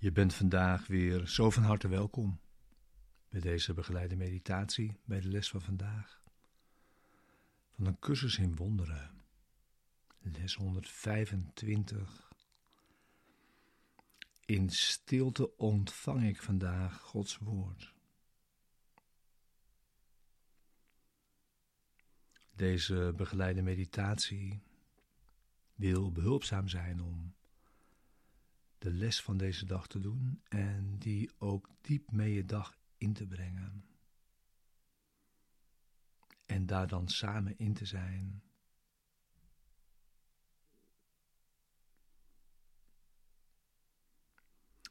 Je bent vandaag weer zo van harte welkom bij deze begeleide meditatie, bij de les van vandaag. Van een cursus in wonderen, les 125. In stilte ontvang ik vandaag Gods woord. Deze begeleide meditatie wil behulpzaam zijn om de les van deze dag te doen en die ook diep mee je dag in te brengen. En daar dan samen in te zijn.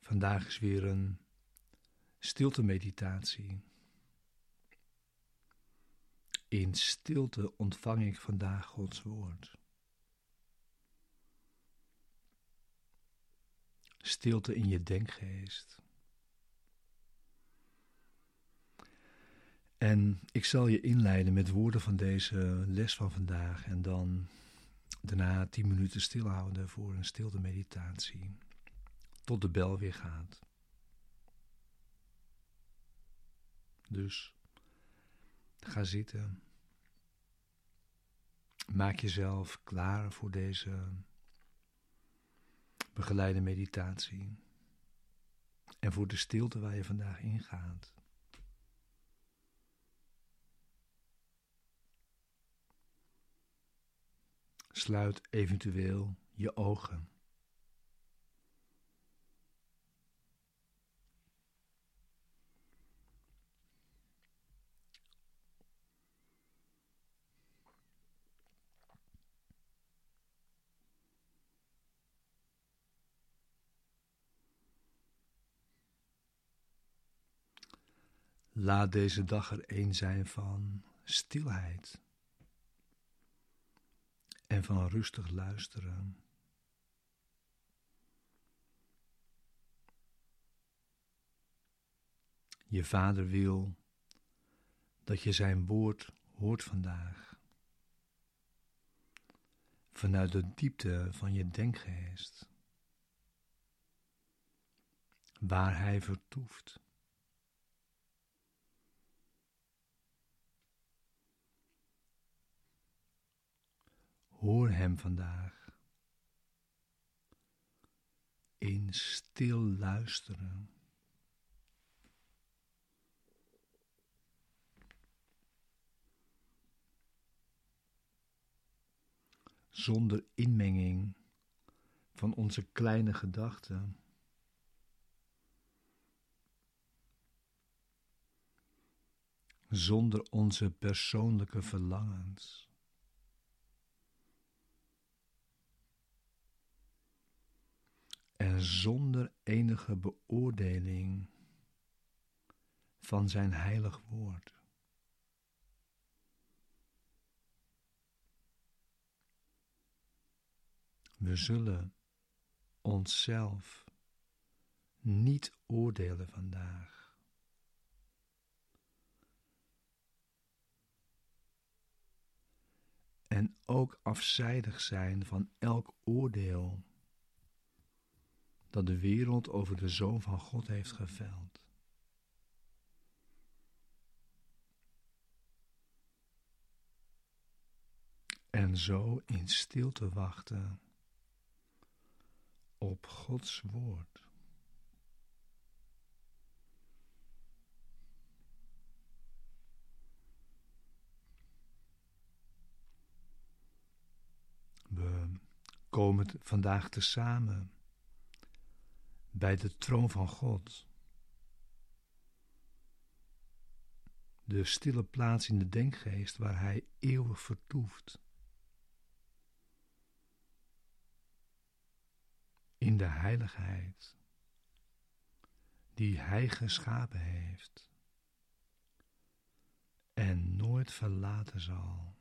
Vandaag is weer een stilte meditatie. In stilte ontvang ik vandaag Gods woord. Stilte in je denkgeest. En ik zal je inleiden met woorden van deze les van vandaag en dan daarna tien minuten stilhouden voor een stilte meditatie, tot de bel weer gaat. Dus ga zitten. Maak jezelf klaar voor deze begeleide meditatie en voor de stilte waar je vandaag ingaat. Sluit eventueel je ogen. Laat deze dag er een zijn van stilheid en van rustig luisteren. Je vader wil dat je zijn woord hoort vandaag. Vanuit de diepte van je denkgeest. Waar hij vertoeft. Hoor Hem vandaag. In stil luisteren. Zonder inmenging van onze kleine gedachten. Zonder onze persoonlijke verlangens. En zonder enige beoordeling van zijn heilig woord. We zullen onszelf niet oordelen vandaag. En ook afzijdig zijn van elk oordeel dat de wereld over de Zoon van God heeft geveld. En zo in stilte wachten op Gods woord. We komen vandaag tezamen bij de troon van God. De stille plaats in de denkgeest waar Hij eeuwig vertoeft. In de heiligheid die Hij geschapen heeft en nooit verlaten zal.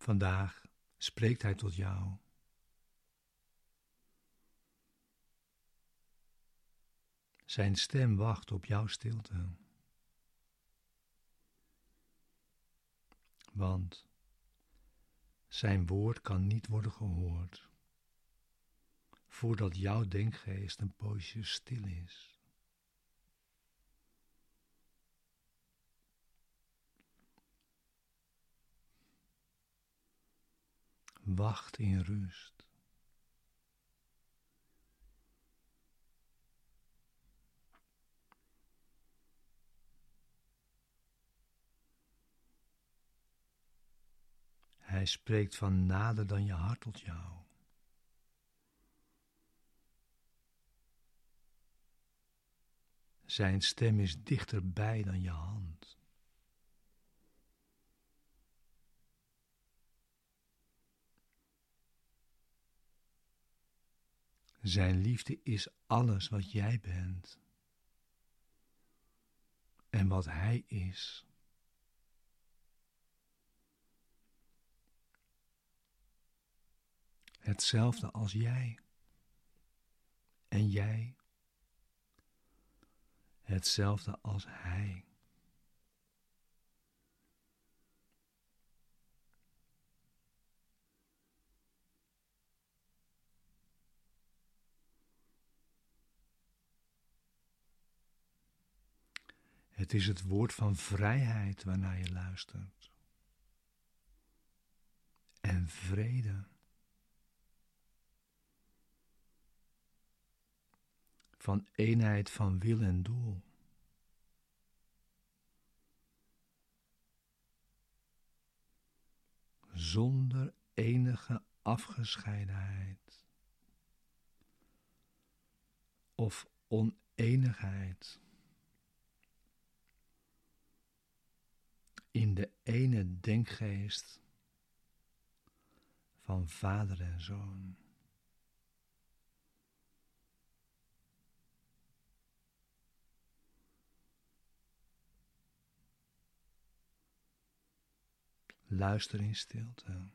Vandaag spreekt Hij tot jou. Zijn stem wacht op jouw stilte. Want zijn woord kan niet worden gehoord voordat jouw denkgeest een poosje stil is. Wacht in rust. Hij spreekt van nader dan je hart tot jou. Zijn stem is dichterbij dan je hand. Zijn liefde is alles wat jij bent en wat Hij is. Hetzelfde als jij en jij hetzelfde als Hij. Het is het woord van vrijheid waarnaar je luistert. En vrede. Van eenheid van wil en doel. Zonder enige afgescheidenheid of oneenigheid. In de ene denkgeest van vader en zoon. Luister in stilte.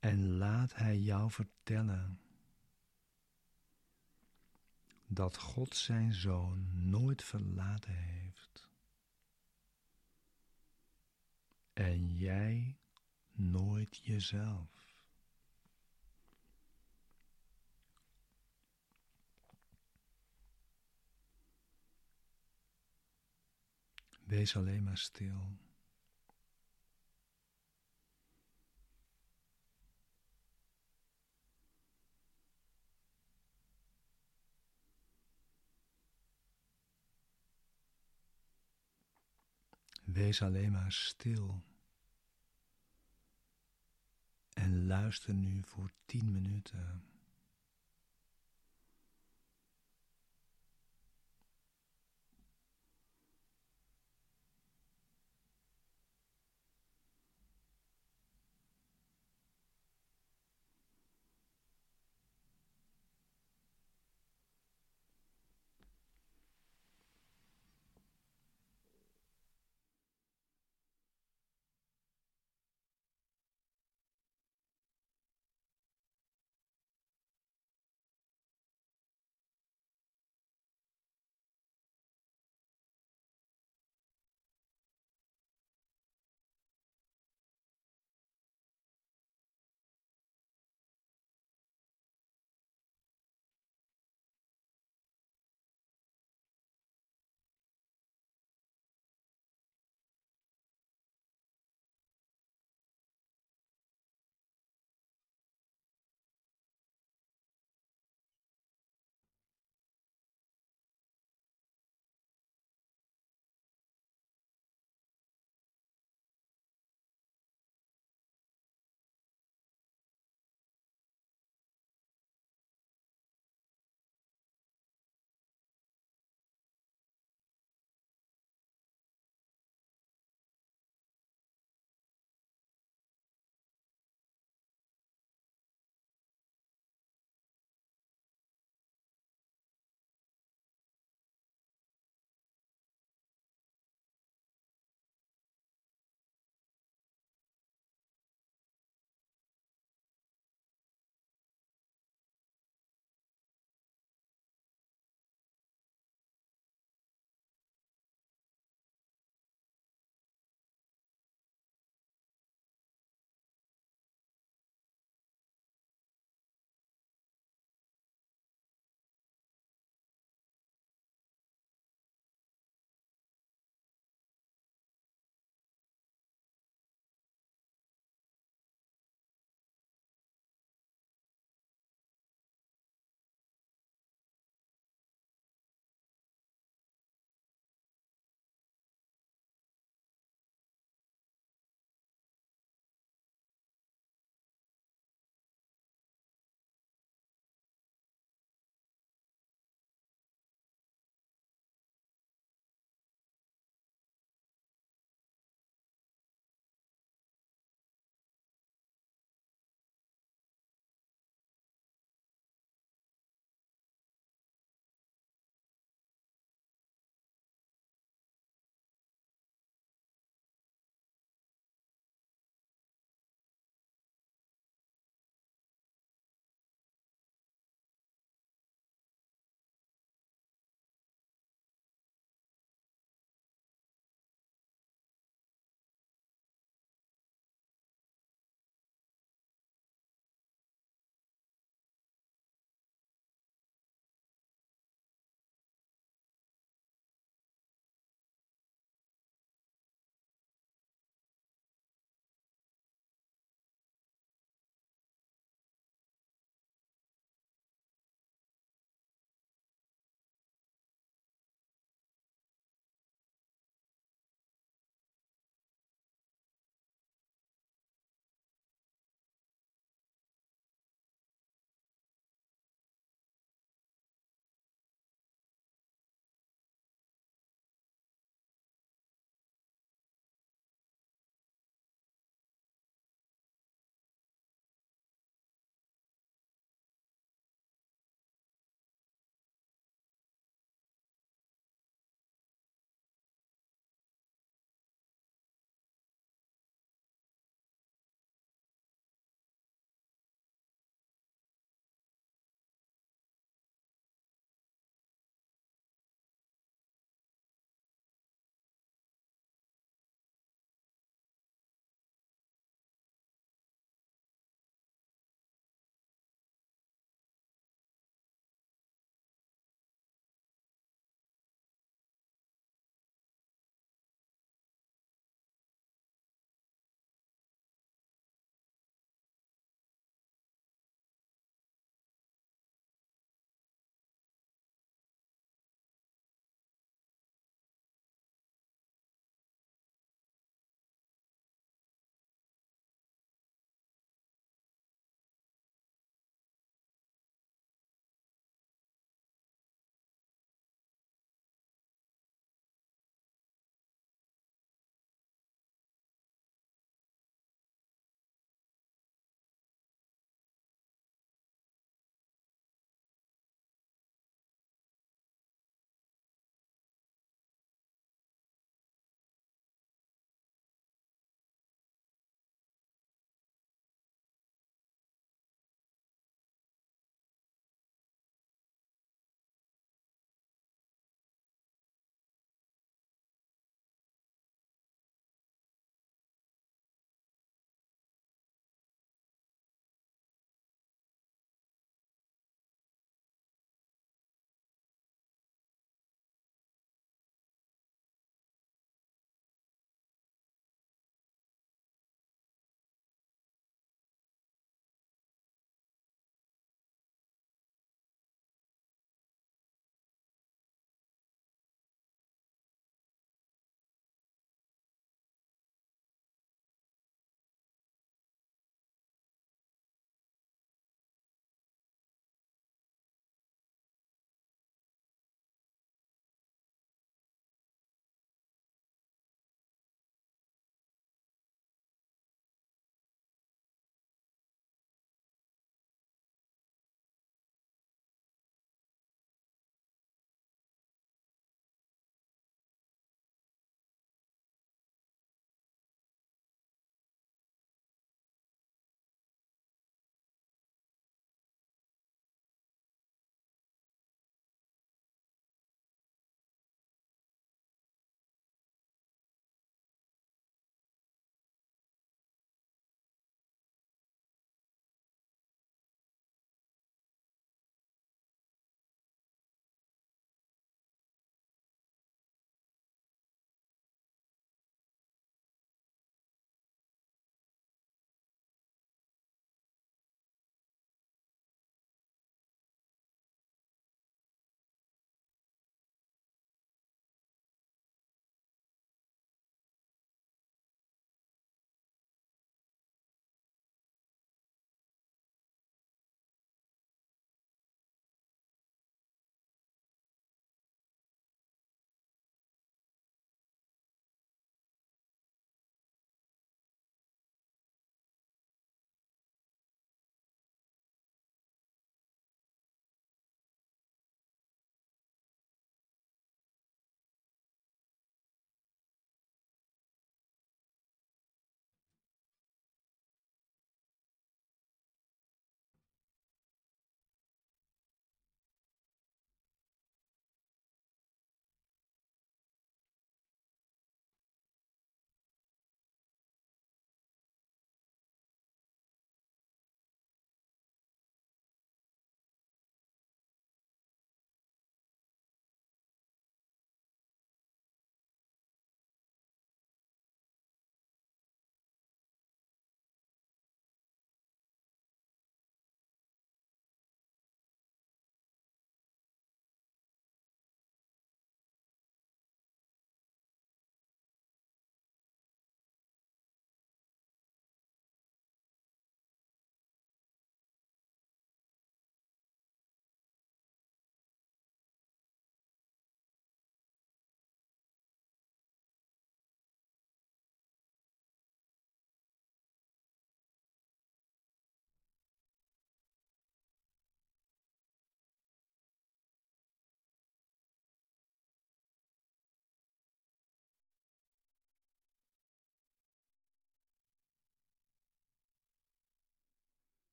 En laat Hij jou vertellen dat God zijn zoon nooit verlaten heeft. En jij nooit jezelf. Wees alleen maar stil. Wees alleen maar stil. En luister nu voor tien minuten.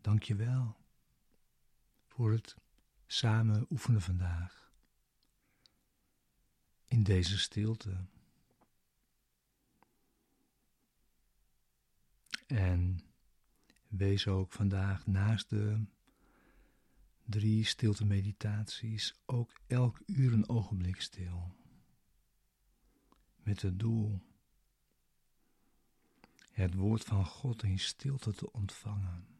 Dank je wel voor het samen oefenen vandaag. In deze stilte. En wees ook vandaag naast de drie stilte meditaties ook elk uur een ogenblik stil. Met het doel het woord van God in stilte te ontvangen.